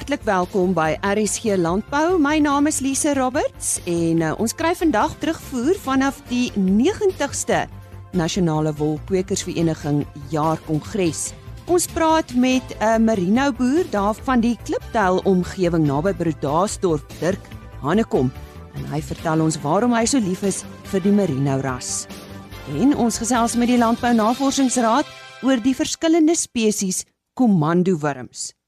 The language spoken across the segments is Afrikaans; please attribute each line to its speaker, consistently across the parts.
Speaker 1: hartlik welkom by RSG Landbou. My naam is Lise Roberts en uh, ons kry vandag terugvoer vanaf die 90ste Nasionale Wolkwekersvereniging Jaarkongres. Ons praat met 'n uh, merino boer daar van die Klipduil omgewing naby Brodasdorp, Dirk Hanekom, en hy vertel ons waarom hy so lief is vir die merino ras. En ons gesels met die Landbou Navorsingsraad oor die verskillende spesies komandowurms.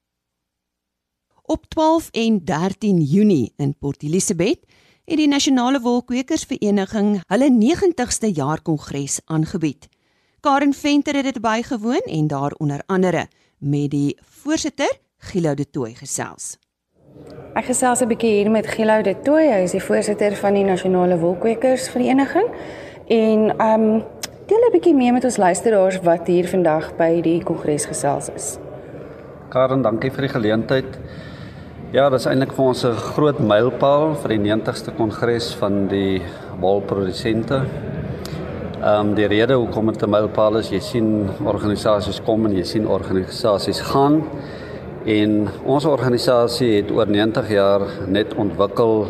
Speaker 1: Op 12 en 13 Junie in Port Elizabeth het die Nasionale Wolkwekersvereniging hulle 90ste jaar kongres aangebied. Karen Venter het dit bygewoon en daar onder andere met die voorsitter Gilou de Tooi gesels.
Speaker 2: Ek gesels 'n bietjie hier met Gilou de Tooi, hy is die voorsitter van die Nasionale Wolkwekersvereniging en ehm um, deel 'n bietjie mee met ons luisteraars wat hier vandag by die kongres gesels is.
Speaker 3: Karen, dankie vir die geleentheid. Ja, dit is eintlik vir ons 'n groot mylpaal vir die 90ste kongres van die wolprodusente. Ehm um, die rede hoekom dit 'n mylpaal is, jy sien organisasies kom en jy sien organisasies gaan. En ons organisasie het oor 90 jaar net ontwikkel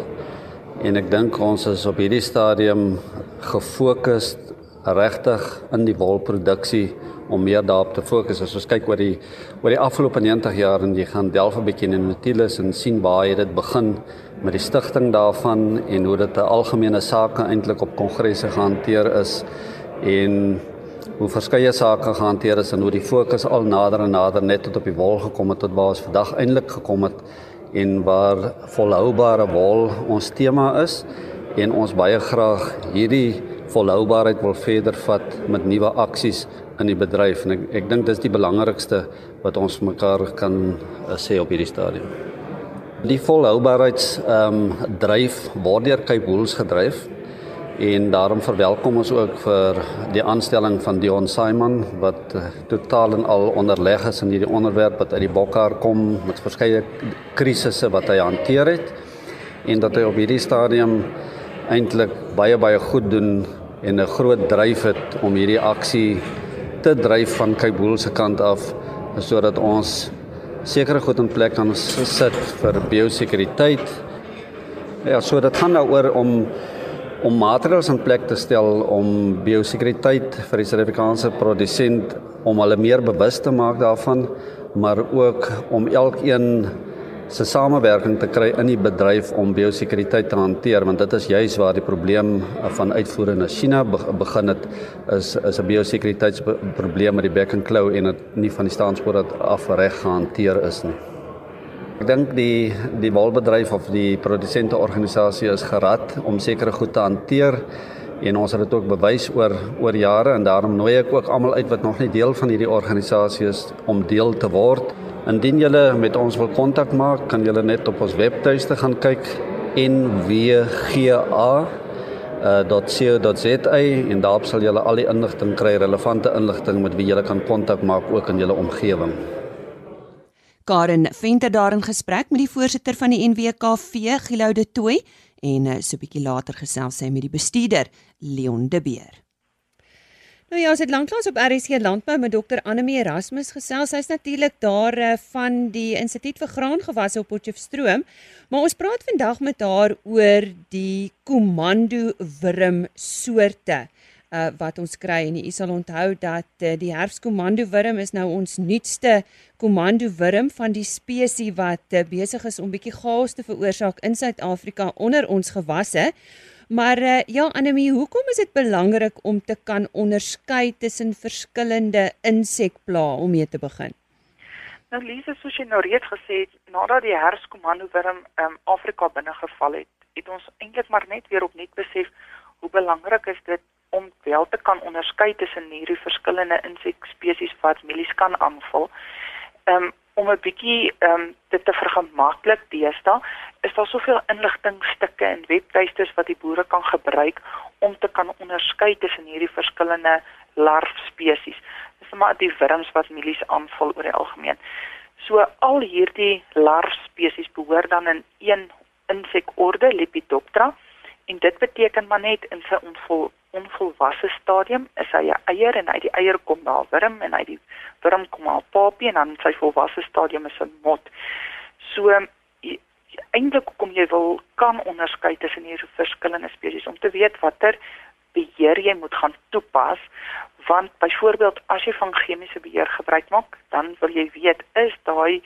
Speaker 3: en ek dink ons is op hierdie stadium gefokus regtig in die wolproduksie om meer daarop te fokus as ons kyk oor die oor die afgelope 90 jaar en jy gaan delf 'n bietjie in die Nautilus en sien waar jy dit begin met die stigting daarvan en hoe dit 'n algemene saak eintlik op kongresse gehanteer is en hoe verskeie sake gehanteer is en hoe die fokus al nader en nader net tot op die wol gekom het tot waar ons vandag eintlik gekom het en waar volhoubare wol ons tema is en ons baie graag hierdie volhoubaarheid wil verder vat met nuwe aksies in die bedryf en ek ek dink dis die belangrikste wat ons mekaar kan uh, sê op hierdie stadium. Die volhoubaarheids ehm um, dryf word deur Cape Wools gedryf en daarom verwelkom ons ook vir die aanstelling van Dion Simon wat uh, totaal en al onderleg is in hierdie onderwerp wat uit die bokkar kom met verskeie krisisse wat hy hanteer het en dat hy op hierdie stadium eintlik baie baie goed doen en 'n groot dryf het om hierdie aksie te dryf van Kaiboel se kant af sodat ons sekere goed in plek kan sit vir biosekuriteit. Ja, so dit gaan daaroor om om maatreëls in plek te stel om biosekuriteit vir die Suid-Afrikaanse produsent om hulle meer bewus te maak daarvan, maar ook om elkeen se samewerking te kry in die bedryf om biosekuriteit te hanteer want dit is juis waar die probleem van uitvoere na China begin het is is 'n biosekuriteitsprobleem met die back and claw en dit nie van die staanspoor dat af reg gehanteer is nie. Ek dink die die wolbedryf of die produsente organisasie is gerad om sekere goed te hanteer en ons het dit ook bewys oor oor jare en daarom nooi ek ook almal uit wat nog nie deel van hierdie organisasie is om deel te word. Indien julle met ons wil kontak maak, kan julle net op ons webtuiste gaan kyk nwga.co.za uh, en daarop sal julle al die inligting kry, relevante inligting met wie julle kan kontak maak ook in julle omgewing.
Speaker 1: Karen Venter daar in gesprek met die voorsitter van die NWKV, Gilou de Tooi, en uh, so 'n bietjie later gesels sy met die bestuurder, Leon de Beer. Nou ja, ons het lanklaas op RSC Landbou met Dr Annelie Erasmus gesels. Sy's natuurlik daar uh, van die Instituut vir Graangewasse op Potchefstroom, maar ons praat vandag met haar oor die komando wurm soorte uh, wat ons kry en u sal onthou dat uh, die herfskomando wurm is nou ons nuutste komando wurm van die spesies wat uh, besig is om bietjie chaos te veroorsaak in Suid-Afrika onder ons gewasse. Maar uh, ja, Anemie, hoekom is dit belangrik om te kan onderskei tussen verskillende insekplaae om mee te begin?
Speaker 4: Nou Lise, soos jy nou reeds gesê het, nadat die herskomando wurm um, Afrika binne geval het, het ons eintlik maar net weer opnuut besef hoe belangrik is dit om wel te kan onderskei tussen hierdie verskillende insekspesies wat mielies kan aanval. Ehm um, om 'n bietjie ehm um, dit te vergemaklik deesdae is daar soveel inligtingstukke en webtuistes wat die boere kan gebruik om te kan onderskei tussen hierdie verskillende larfspesies. Dis maar die wurms wat mielies aanval oor die algemeen. So al hierdie larfspesies behoort dan in een insekorde Lepidoptera en dit beteken maar net in sy onvol onvolwasse stadium is hy 'n eier en uit die eier kom daar wurm en uit die wurm kom 'n papie en dan sy volwasse stadium is 'n mot. So eintlik kom jy wil kan onderskei tussen hierdie verskillende spesies om te weet watter beheer jy moet gaan toepas want byvoorbeeld as jy van chemiese beheer gebruik maak dan wil jy weet is daai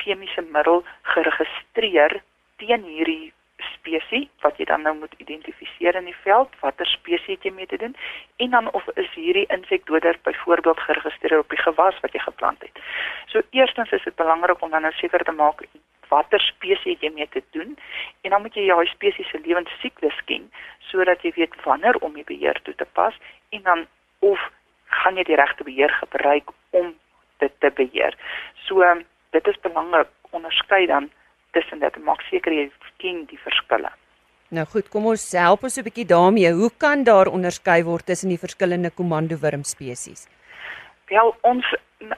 Speaker 4: chemiese middel geregistreer teen hierdie spesies wat jy dan nou moet identifiseer in die veld, watter spesies het jy mee te doen en dan of is hierdie insekdoder byvoorbeeld geregistreer op die gewas wat jy geplant het. So eerstens is dit belangrik om dan nou seker te maak watter spesies jy mee te doen en dan moet jy jou spesies se lewensiklus ken sodat jy weet wanneer om die beheer toe te pas en dan of gaan jy die regte beheer gebruik om dit te beheer. So dit is belangrik onderskei dan tussen dit en maak seker jy ken die verskille.
Speaker 1: Nou goed, kom ons help ons 'n bietjie daarmee. Hoe kan daar onderskei word tussen die verskillende komandowurm spesies?
Speaker 4: Wel, ons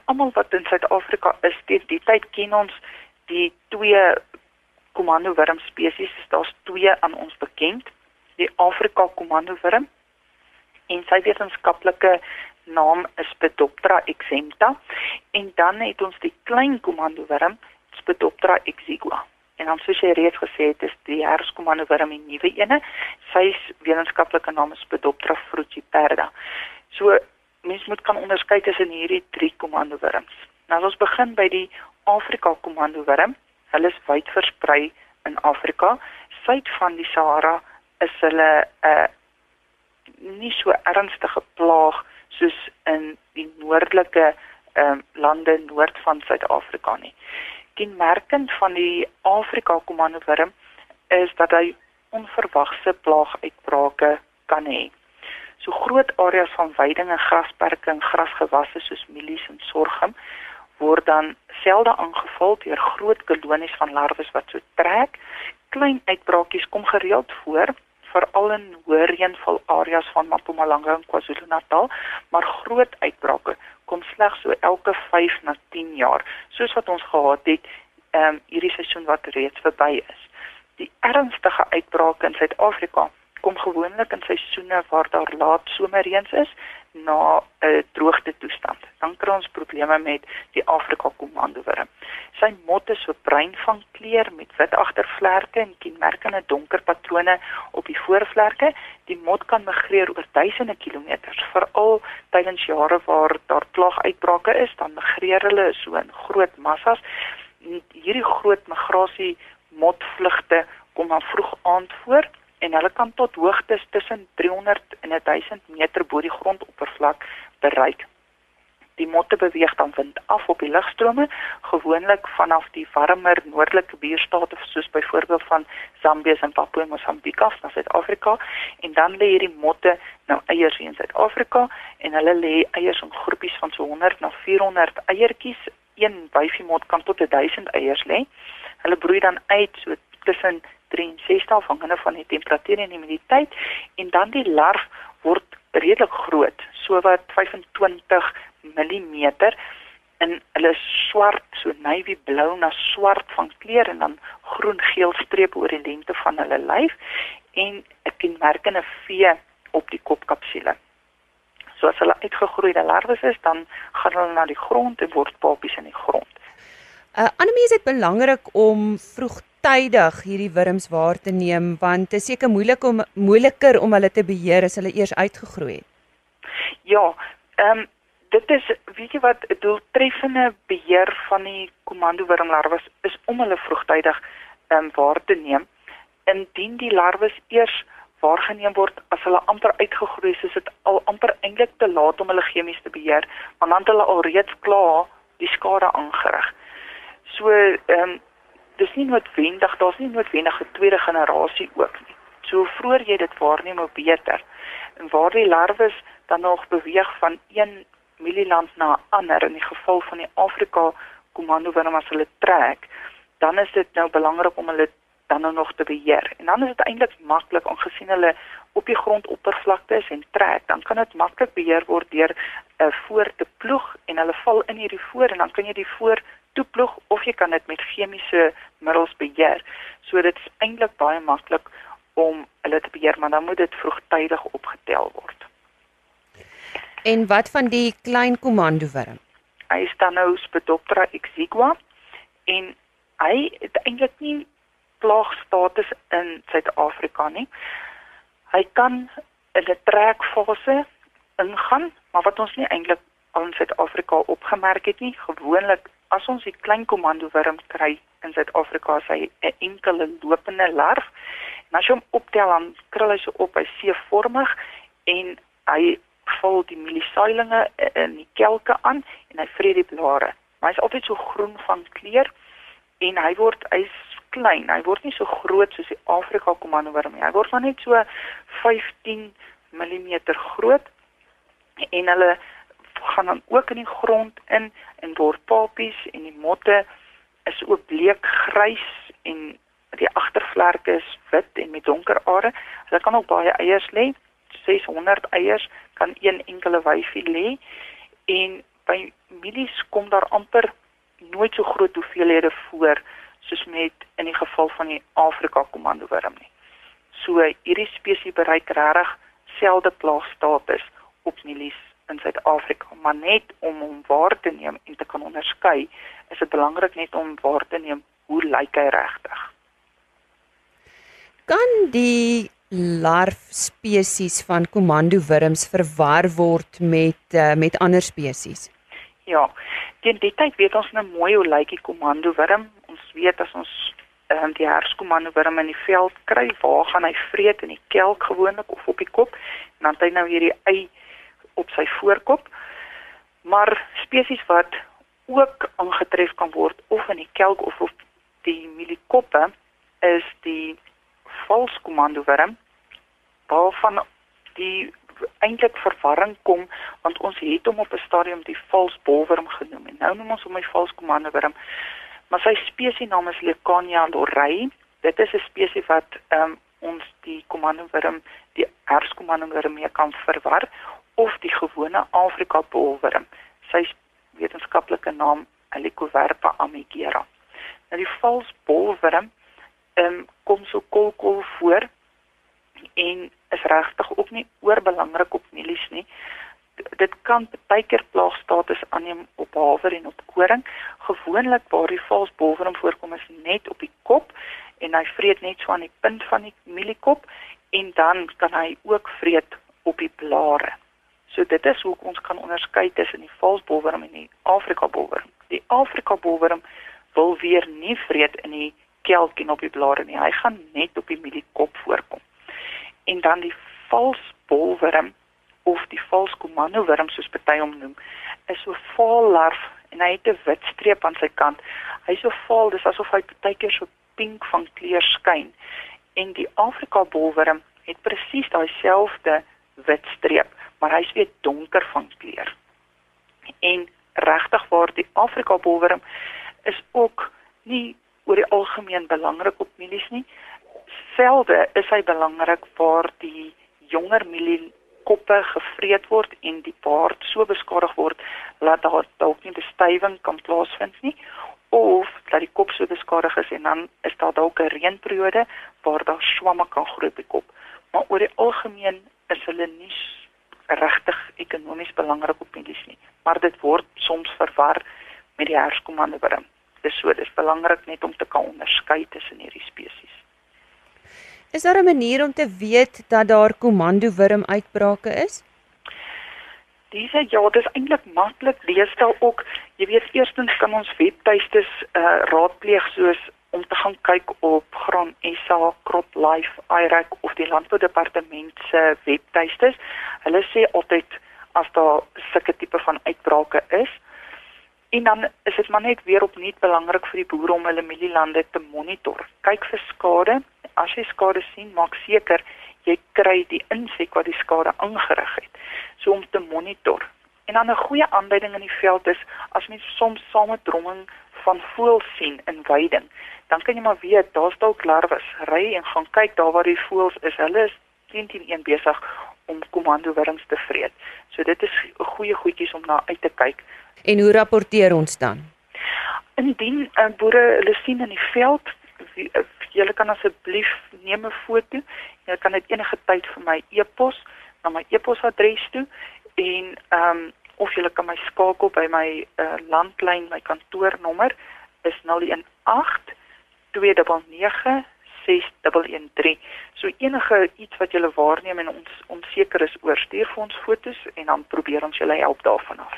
Speaker 4: almal wat in Suid-Afrika is, dit die tyd ken ons die twee komandowurm spesies. Daar's twee aan ons bekend. Die Afrika komandowurm en sy wetenskaplike naam is Spedoptera exempta en dan het ons die klein komandowurm Spedoptera exigua. En dan soos jy reeds gesê het, is die herskomande wurm die nuwe ene. Sy wetenskaplike naam is Spedoptera frugiperda. So mens moet kan onderskei tussen hierdie drie komando wurms. Nou as ons begin by die Afrika komando wurm, hulle is wyd versprei in Afrika. Suid van die Sahara is hulle 'n uh, nie so ernstige plaag soos in die noordelike ehm um, lande noord van Suid-Afrika nie kenmerkend van die Afrika komandowurm is dat hy onverwagse plaaguitbrake kan hê. So groot areas van veiding en grasperke en grasgewasse soos mielies en sorghum word dan selde aangeval deur groot kolonies van larwes wat so trek. Klein uitbraakies kom gereeld voor, veral in hoë reënval areas van Mpumalanga en KwaZulu-Natal, maar groot uitbrake kom slegs so elke 5 na 10 jaar, soos wat ons gehad het ehm um, hierdie seisoen wat reeds verby is. Die ernstige uitbrake in Suid-Afrika kom gewoonlik in seisoene waar daar laat somerreëns is na 'n uh, droogte toestand. Dan kry ons probleme met die Afrika komandowurm. Sy mot is so bruin van kleur met wit agtervlerke en kenmerkende donker patrone op die voorvlerke. Die mot kan migreer oor duisende kilometers, veral tydens jare waar daar plaaguitbrake is, dan migreer hulle so in groot massas. Hierdie groot migrasie motvlugte kom dan vroeg aand voor en hulle kan tot hoogtes tussen 300 en 1000 meter bo die grondoppervlak bereik. Die motte beweeg dan wind af op die lugstrome, gewoonlik vanaf die warmer noordelike buurstate soos byvoorbeeld van Zambië en Papua Mosambiek af na Suid-Afrika en dan lê hierdie motte nou eiers in Suid-Afrika en hulle lê eiers in groepies van so 100 na 400 eiertjies. Een wyfie mot kan tot 1000 eiers lê. Hulle broei dan uit so tussen 63 afhangende van die temperatuur en die humiditeit en dan die larf word redelik groot, so wat 25 mm en hulle is swart, so navy blou na swart van kleur en dan groen-geel strepe oor die lengte van hulle lyf en 'n kenmerkende V op die kopkapsule. So as hulle uitgegroeide larwes is, dan gaan hulle na die grond en word papies in die grond.
Speaker 1: Uh, ander mense is dit belangrik om vroeg tydig hierdie wurms waar te neem want dit is seker moeilik om moeiliker om hulle te beheer as hulle eers uitgegroei het.
Speaker 4: Ja, ehm um, dit is weet jy wat doeltreffende beheer van die komando wurmlarwes is om hulle vroegtydig ehm um, waar te neem indien die larwes eers waargeneem word as hulle amper uitgegroei is, is dit al amper eintlik te laat om hulle chemies te beheer want dan het hulle al reeds klaar die skade aangerig. So ehm um, dis nie noodwendig, daar's nie noodwendig 'n tweede generasie ook nie. So vroeër jy dit waarneem, hoe beter. En waar die larwes dan nog beweeg van een mielieland na 'n ander in die geval van die Afrika komando wanneer as hulle trek, dan is dit nou belangrik om hulle dan nou nog te beheer. En dan is dit eintlik maklik aangesien hulle op die grondoppervlakte is en trek, dan kan dit maklik beheer word deur 'n uh, voor te ploeg en hulle val in hierdie voor en dan kan jy die voor toeploeg of jy kan dit met chemiese middels beheer. So dit is eintlik baie maklik om hulle te beheer, maar dan moet dit vroegtydig opgetel word.
Speaker 1: En wat van die klein komandowurm?
Speaker 4: Hy is dan nou Spedoptera exigua en hy het eintlik nie plaagstatus in Suid-Afrika nie. Hy kan 'n trekfase ingaan, maar wat ons nie eintlik al in Suid-Afrika opgemerk het nie, gewoonlik as ons die klein komando wurm kry in Suid-Afrika, sy 'n enkele lopende larf. En as jy hom optel dan krul hy so op, hy C-vormig en hy vul die mieliesailinge in die kelke aan en hy vreet die blare. Maar hy's altyd so groen van kleur en hy word hy's klein. Hy word nie so groot soos die Afrika komando wurm nie. Hy word maar net so 15 mm groot en hulle gaan dan ook in die grond in en word papies en die motte is ook bleek grys en die agtervlerke is wit en met donker are. Hulle kan ook baie eiers lê. 600 eiers kan een enkele wyfie lê en by mielies kom daar amper nooit so groot hoeveelhede voor soos met in die geval van die Afrika komando wurm nie. So hierdie spesies bereik regtig selde plaagstatus op mielies in Suid-Afrika, maar net om hom waar te neem en te kan onderskei, is dit belangrik net om waar te neem hoe lyk hy regtig.
Speaker 1: Kan die larf spesies van komando wurms verwar word met uh, met ander spesies?
Speaker 4: Ja. Teen die tyd weet ons nou mooi hoe lyk die komando wurm. Ons weet as ons um, die herskomando wurm in die veld kry, waar gaan hy vreet in die kelk gewoonlik of op die kop? En dan het hy nou hierdie ei op sy voorkop. Maar spesies wat ook aangetref kan word of in die kelk of op die mieliekoppe is die valskomando wurm waarvan die eintlik verwarring kom want ons het hom op 'n stadium die vals bolwurm genoem en nou noem ons hom die vals komandowurm. Maar sy spesiesnaam is Leucania lorei. Dit is 'n spesies wat um, ons die komandowurm, die herskomandowurm mee kan verwar of die gewone Afrika bolwurm. Sy wetenskaplike naam Helicoverpa amigera. Nou die vals bolwurm ehm um, kom so kolkol voor en is regtig ook nie oorbelangrik op mielies nie. Dit kan baie keer plaagstatus aanneem op haver en op koring. Gewoonlik waar die vals bolwurm voorkom is net op die kop en hy vreet net so aan die punt van die mieliekop en dan kan hy ook vreet op die blare. So dit is hoe ons kan onderskei tussen die vals bolwurm en die Afrika bolwurm. Die Afrika bolwurm wil weer nie vreet in die kelk en op die blare nie. Hy gaan net op die mieliekop voorkom en dan die valsbolwurm of die valskomandowurm soos party hom noem is so vaal larf en hy het 'n wit streep aan sy kant. Hy so vaal, dis asof hy partykeer so pink van kleur skyn. En die Afrika bolwurm het presies daai selfde wit streep, maar hy's weer donker van kleur. En regtig waar die Afrika bolwurm is ook nie oor die algemeen belangrik op mielies nie velde is hy belangrik waar die jonger mielie koppe gevreet word en die baard so beskadig word dat daar dalk nie bestuiving kan plaasvind nie of dat die kop so beskadig is en dan is daar dalk 'n reënperiode waar daar swamme kan groei op die kop. Maar oor die algemeen is hulle nie regtig ekonomies belangrik op mielies nie, maar dit word soms verwar met die herskomande wurm. Dis so, dis belangrik net om te kan onderskei tussen hierdie spesies.
Speaker 1: Is daar 'n manier om te weet dat daar komando wurm uitbrake is?
Speaker 4: Dis ja, dis eintlik maklik. Leestel ook, jy weet eerstens kan ons webtuistes uh raadpleeg soos om te gaan kyk op Graan SA, CropLife, IREC of die Landboudepartement se webtuistes. Hulle sê altyd as daar sulke tipe van uitbrake is. En dan is dit maar net weer opnuut belangrik vir die boere om hulle mielielande te monitor. Kyk vir skade as jy skade sien, maak seker jy kry die insek wat die skade aangerig het. So om te monitor. En dan 'n goeie aanduiding in die veld is as mens soms samedromming van voëls sien in weiding, dan kan jy maar weet daar's dalk larwes. Ry en gaan kyk daar waar die voëls is. Hulle is 10-10-1 besig om komando wurms te vreet. So dit is 'n goeie goedjies om na uit te kyk.
Speaker 1: En hoe rapporteer ons dan?
Speaker 4: Indien 'n uh, boere hulle sien in die veld, julle kan asseblief neem 'n foto. Julle kan dit enige tyd vir my e-pos na my e-posadres toe en ehm um, of julle kan my skakel by my uh, landlyn, my kantoornommer is 018 299 6113. So enige iets wat jy waarneem en ons onseker is oor, stuur vir ons fotos en dan probeer ons julle help daarvan af.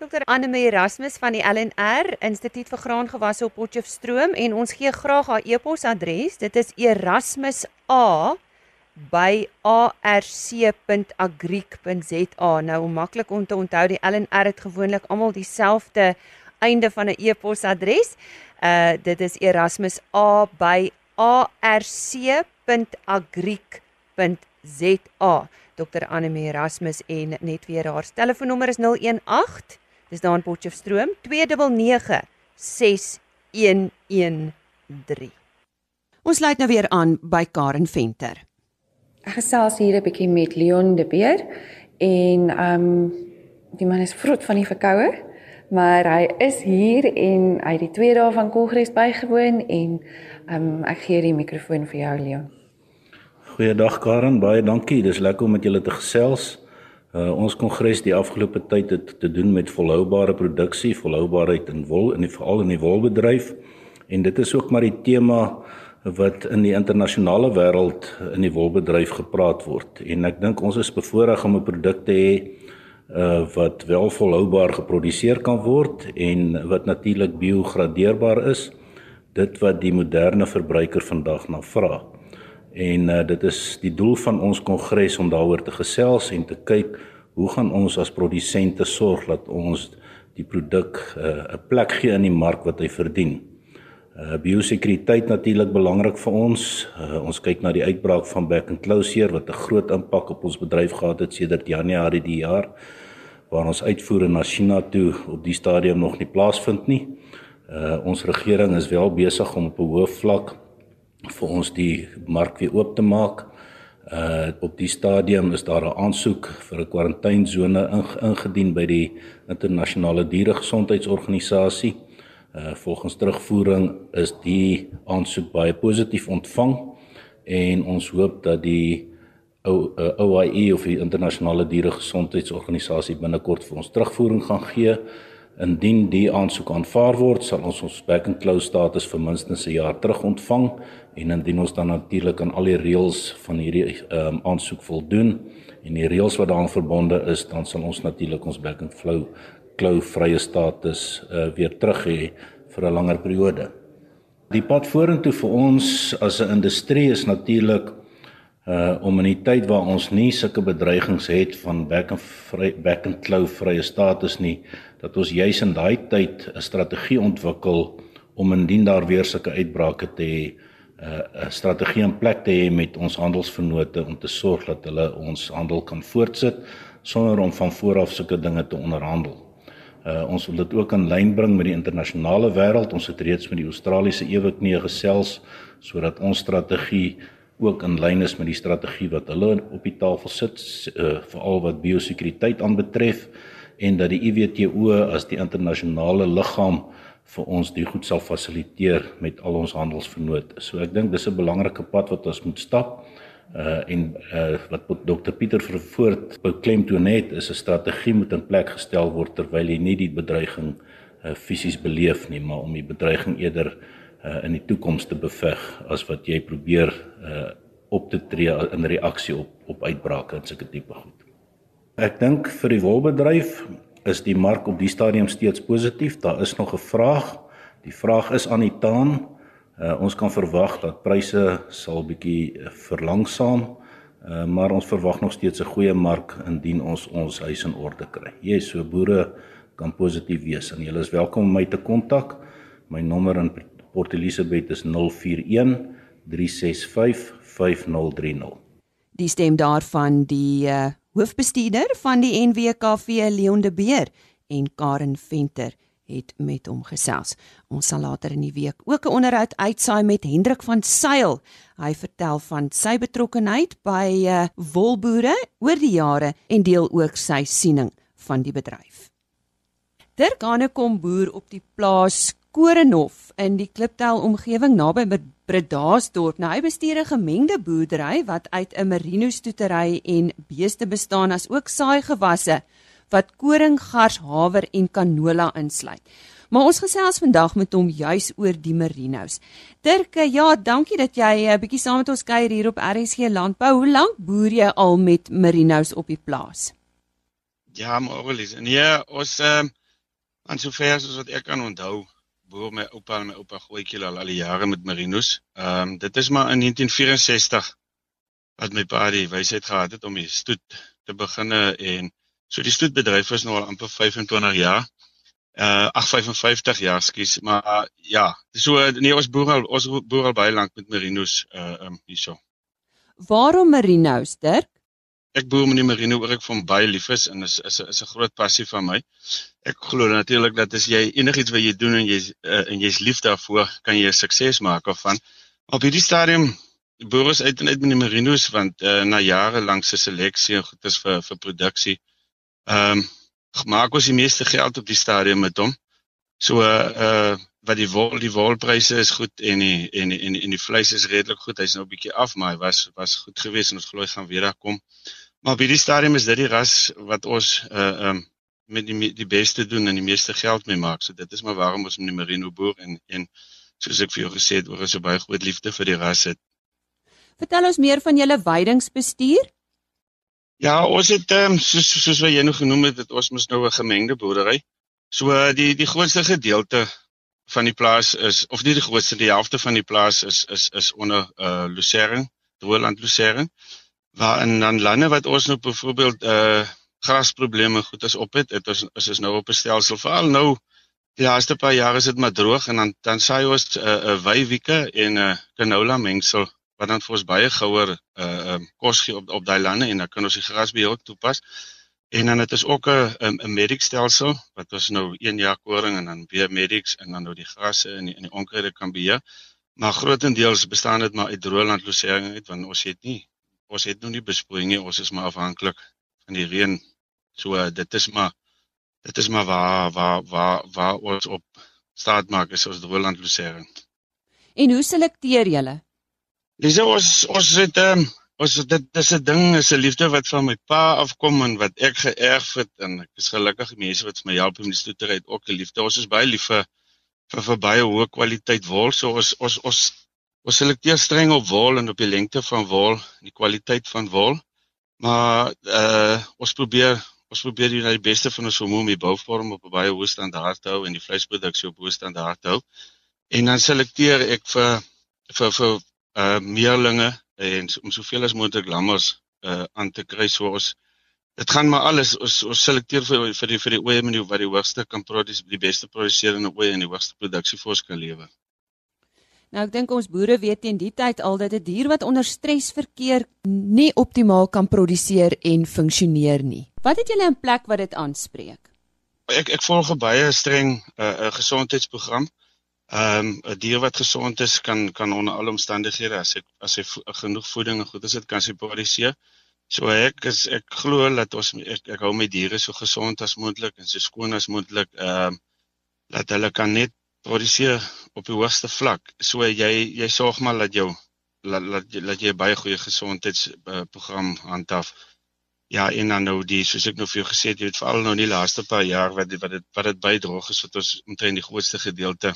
Speaker 1: Dr. Annelie Erasmus van die LNR Instituut vir Graangewasse op Potchefstroom en ons gee graag haar e-posadres. Dit is erasmus@arc.agric.za. Nou om maklik om te onthou, die LNR het gewoonlik almal dieselfde einde van 'n e-posadres. Uh dit is erasmus@arc.agric.za. Dr. Annelie Erasmus en net weer haar telefoonnommer is 018 Dis daar in Potchefstroom 299 6113. Ons sluit nou weer aan by Karen Venter.
Speaker 2: Ek gesels hier 'n bietjie met Leon de Beer en ehm um, die man is vrot van die verkoue, maar hy is hier en hy het die twee dae van Kongres bygewoon en um, ek gee die mikrofoon vir jou Leon.
Speaker 5: Goeiedag Karen, baie dankie. Dis lekker om met julle te gesels. Uh, ons kongres die afgelope tyd het te doen met volhoubare produksie, volhoubaarheid in wol en veral in die wolbedryf. En dit is ook maar die tema wat in die internasionale wêreld in die wolbedryf gepraat word. En ek dink ons is bevoorreg om 'n produk te hê uh wat wel volhoubaar geproduseer kan word en wat natuurlik biogradeerbaar is. Dit wat die moderne verbruiker vandag na vra. En uh, dit is die doel van ons kongres om daaroor te gesels en te kyk hoe gaan ons as produsente sorg dat ons die produk uh, 'n plek gee in die mark wat hy verdien. Uh biosekuriteit natuurlik belangrik vir ons. Uh, ons kyk na die uitbraak van back and closure wat 'n groot impak op ons bedryf gehad het sedert Januarie die jaar waar ons uitvoere na China toe op die stadium nog nie plaasvind nie. Uh ons regering is wel besig om op 'n hoë vlak vir ons die mark weer oop te maak. Uh op die stadium is daar 'n aansoek vir 'n kwarantainesone ingedien by die internasionale dieregesondheidsorganisasie. Uh volgens terugvoering is die aansoek baie positief ontvang en ons hoop dat die OIE of die internasionale dieregesondheidsorganisasie binnekort vir ons terugvoering gaan gee. Indien die aansoek aanvaar word, sal ons ons back and close status vir minstens 'n jaar terug ontvang en indien ons dan natuurlik aan al die reëls van hierdie um, aansoek voldoen en die reëls wat daaraan verbonde is, dan sal ons natuurlik ons back and flow klou vrye status uh, weer terug hê vir 'n langer periode. Die pad vorentoe vir ons as 'n industrie is natuurlik uh om in die tyd waar ons nie sulke bedreigings het van back and vry back and klou vrye status nie, dat ons juis in daai tyd 'n strategie ontwikkel om indien daar weer sulke uitbrake te hê, 'n uh, strategie in plek te hê met ons handelsvennote om te sorg dat hulle ons handel kan voortsit sonder om van voor af sulke dinge te onderhandel. Uh ons wil dit ook in lyn bring met die internasionale wêreld. Ons het reeds met die Australiese eweknie gesels sodat ons strategie ook in lyn is met die strategie wat hulle op die tafel sit uh veral wat biosekuriteit aanbetref en dat die IWTO as die internasionale liggaam vir ons die goed sal fasiliteer met al ons handelsvernoot. So ek dink dis 'n belangrike pad wat ons moet stap. En uh wat Dr Pieter Vervoort beklemtoon het is 'n strategie moet in plek gestel word terwyl jy nie die bedreiging uh fisies beleef nie, maar om die bedreiging eerder uh in die toekoms te beveg as wat jy probeer uh op te tree in reaksie op op uitbrake en sulke tipe goed. Ek dink vir die wolbedryf is die mark op die stadium steeds positief. Daar is nog 'n vraag. Die vraag is aan die taan. Uh, ons kan verwag dat pryse sal bietjie uh, verlangsaam, uh, maar ons verwag nog steeds 'n goeie mark indien ons ons huis in orde kry. Jy yes, so boere kan positief wees en julle is welkom om my te kontak. My nommer in Port Elizabeth is 041 365 5030.
Speaker 1: Die stem daarvan die uh hoofbestuurder van die NWKV Leon de Beer en Karen Venter het met hom gesels. Ons sal later in die week ook 'n onderhoud uitsaai met Hendrik van Sail. Hy vertel van sy betrokkeheid by uh, wolboere oor die jare en deel ook sy siening van die bedryf. Dirk Hanekom boer op die plaas Korenhof in die Kliptel omgewing naby Bredasdorp. Nou hy bestuur 'n gemengde boerdery wat uit 'n merino stoetery en beeste bestaan as ook saaigewasse wat koring, gars, haver en canola insluit. Maar ons gesels vandag met hom juis oor die merinos. Dirk, eh, ja, dankie dat jy 'n uh, bietjie saam met ons kuier hier op RSG Landbou. Hoe lank boer jy al met merinos op die plaas?
Speaker 6: Ja, maar nee, ons ehm uh, aan sover soos wat ek kan onthou, boer my oupa en my oupa grootjie al al die jare met merinos. Ehm um, dit is maar in 1964 wat my pa die wysheid gehad het om die stoet te beginne en so die stoetbedryf is nou al amper 25 jaar. Uh ag 55 jaar, skus, maar uh, ja, so nee ons boer al ons boer al baie lank met merinos uh um hierso.
Speaker 1: Waarom merinos, Dirk?
Speaker 6: Ek boer met die merino oor ek van baie lief is en is is is 'n groot passie van my. Ek glo natuurlik dat as jy enigiets wat jy doen en jy's uh, en jy's lief daarvoor, kan jy 'n sukses maak of van. Op hierdie stadium boer ons uit en uit met die merinos want uh, na jare lank se seleksie en goed is vir vir produksie. Ehm um, gemaak ons die meeste geld op die stadium met hom. So uh wat die wol die wolpryse is goed en die en en en die vleis is redelik goed. Hy's nou 'n bietjie af, maar hy was was goed geweest en ons glo hy gaan weer daar kom. Maar by die stadium is dit die ras wat ons uh ehm um, met die die beste doen en die meeste geld mee maak. So dit is maar waarom ons met die merino boer en en soos ek vir jou gesê het, oor is 'n baie groot liefde vir die ras het.
Speaker 1: Vertel ons meer van julle weidingsbestuur.
Speaker 6: Ja, ons het ehm um, soos soos wat jy nou genoem het, het ons mos nou 'n gemengde boerdery. So die die grootste gedeelte van die plaas is of nie die grootste die helfte van die plaas is is is onder uh Lucerne, Droeland Lucerne. Waar in dan lande wat ons nou byvoorbeeld uh grasprobleme goed as op het, het ons is ons nou op 'n stelsel veral nou die laaste paar jare is dit maar droog en dan dan saai ons 'n uh, 'n uh, wywieke en 'n uh, canola mengsel wat dan vir ons baie gouer uh um kos gee op op daai lande en dan kan ons die grasbeheer toepas. En dan dit is ook 'n 'n medic stelsel wat ons nou 1 jaar koring en dan weer medics en dan nou die grasse die in die onkruide kan beheer. Maar grootendeels bestaan dit maar uit droëland losering uit want ons het nie ons het nog nie besproeiing. Ons is maar afhanklik van die reën. So uh, dit is maar dit is maar waar waar waar waar ons op staat maak is ons droëland losering.
Speaker 1: En hoe selekteer julle?
Speaker 6: Dis ons ons het ehm um, ons dit dis 'n ding, is 'n liefde wat van my pa afkom en wat ek geërf het en ek is gelukkig mense wat vir my help om die stoetery het ook 'n liefde. Ons is baie lief vir vir, vir baie hoë kwaliteit wol. So ons ons ons ons selekteer streng op wol en op die lengte van wol en die kwaliteit van wol. Maar uh ons probeer ons probeer die, die beste van ons vermoë om die bouvorm op 'n baie hoë standaard te hou en die vleisproduksie op hoë standaard te hou. En dan selekteer ek vir vir vir uh meerlinge en om soveel as moontlik lammers uh aan te kry so ons dit gaan maar alles ons ons selekteer vir vir die vir die oeye met die wat die hoogste kan produseer die beste produserende oeye en die hoogste produksie vir ons kan lewer.
Speaker 1: Nou ek dink ons boere weet teen die tyd al dat 'n dier wat onder stres verkeer nie optimaal kan produseer en funksioneer nie. Wat het julle in plek wat dit aanspreek?
Speaker 6: Ek ek volg baie streng 'n uh, 'n gesondheidsprogram. Ehm um, 'n dier wat gesond is kan kan onder alle omstandighede as hy as hy vo genoeg voeding en goed is dit kan sy produseer. So ek is ek glo dat ons ek, ek hou my diere so gesond as moontlik en so skoon as moontlik ehm um, dat hulle kan net produseer op die hoogste vlak. So jy jy sorg maar dat jou laat laat dat jy baie goeie gesondheidsprogram handhaaf. Ja, en dan nou die soos ek nou vir jou gesê het, jy weet veral nou in die laaste paar jaar wat wat dit wat dit bydroog is wat ons omtrent die grootste gedeelte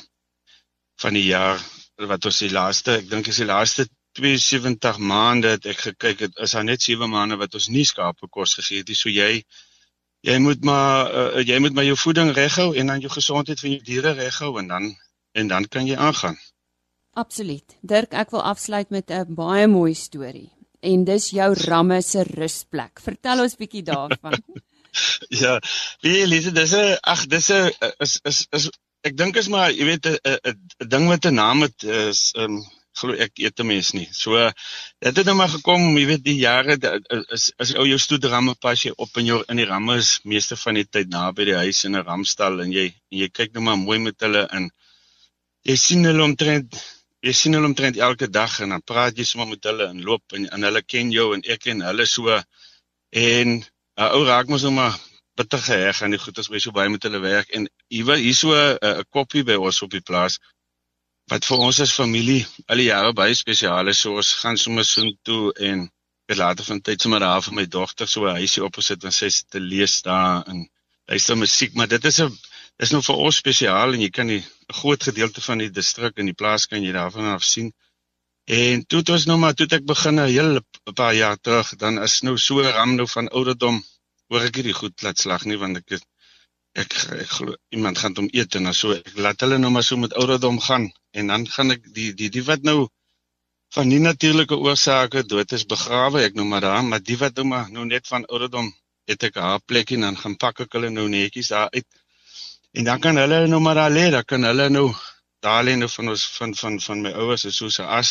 Speaker 6: van die jaar wat ons die laaste, ek dink is die laaste 72 maande het ek gekyk het is daar net 7 maande wat ons nie skape kos gegee het nie. So jy jy moet maar uh, jy moet maar jou voeding reghou en dan jou gesondheid van jou diere reghou en dan en dan kan jy aangaan.
Speaker 1: Absoluut. Dirk, ek wil afsluit met 'n baie mooi storie. En dis jou ramme se rusplek. Vertel ons bietjie daarvan.
Speaker 6: ja, wie Elise, dis 'n ag, dis 'n is is is ek dink is maar jy weet 'n ding met 'n naam het is um, glo ek eet 'n mens nie. So dit het nou maar gekom, jy weet die jare is as ou jou stoedramme pas jy op in jou in die ramme is meeste van die tyd naby die huis in 'n ramstal en jy en jy kyk nou maar mooi met hulle in. Jy sien hulle omtrent jy sien hulle omtrent elke dag en dan praat jy sommer met hulle en loop en, en hulle ken jou en ek ken hulle so en 'n ou raak mos nou maar bitter geheg aan die goeders by so baie met hulle werk en hier hier so 'n uh, koppie by ons op die plaas wat vir ons as familie al die jare baie spesiaal is. So ons gaan sommer so toe en ek later van tyd sommer daar vir my dogter so 'n huisie opgesit en sy sit te lees daar en luister musiek, maar dit is 'n is nou vir ons spesiaal en jy kan die 'n groot gedeelte van die distrik en die plaas kan jy daarvan af sien. En toe het ons nou maar toe ek begin 'n hele paar jaar terug, dan is nou so ram nou van ouderdom hoor ek hierdie goed laat slag nie want ek ek ek, ek glo iemand gaan hom eet en so ek laat hulle nou maar so met ouderdom gaan en dan gaan ek die die die wat nou van nie natuurlike oorsake dood is begrawe ek nou maar daar maar die wat nou maar nou net van ouderdom het ek haar plekkie dan gaan pak ek hulle nou netjies daar uit En dan kan hulle nou maar daar lê, dan kan hulle nou daar lê nou van ons van van van my ouers is soos 'n as.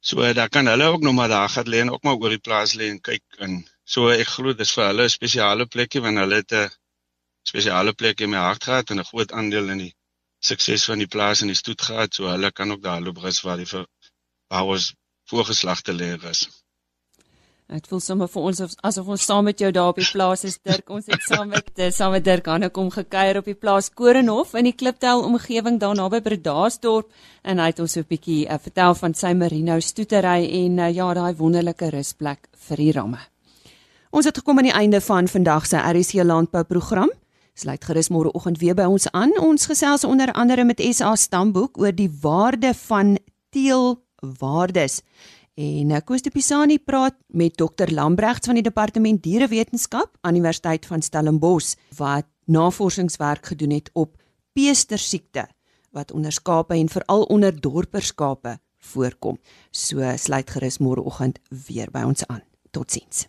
Speaker 6: So dan kan hulle ook nou maar daar gaan lê en ook maar oor die plaas lê en kyk en so ek glo dis vir hulle 'n spesiale plekkie want hulle het 'n spesiale plek in my hart gehad en 'n groot aandeel in die sukses van die plaas en die stoet gehad, so hulle kan ook daar loop rus waar die vir waar ons voorgeslagte lê is.
Speaker 1: Dit voel sommer vir ons asof ons saam met jou daar op die plaas is Dirk. Ons het saam met saam met Dirk Hanne kom gekuier op die plaas Korenhof in die Kliptel omgewing daar naby Bredasdorp en hy het ons so 'n bietjie uh, vertel van sy merino stoetery en uh, ja, daai wonderlike rusplek vir die ramme. Ons het gekom aan die einde van vandag se RC landbou program. Sluit gerus môreoggend weer by ons aan. Ons gesels onder andere met SA Stamboek oor die waarde van teelwaardes. En eh, Koos de Pisani praat met Dr Lambrechts van die Departement Dierewetenskap aan Universiteit van Stellenbosch wat navorsingswerk gedoen het op peestersiekte wat onder skape en veral onder dorperskape voorkom. So sluit gerus môreoggend weer by ons aan. Totsiens.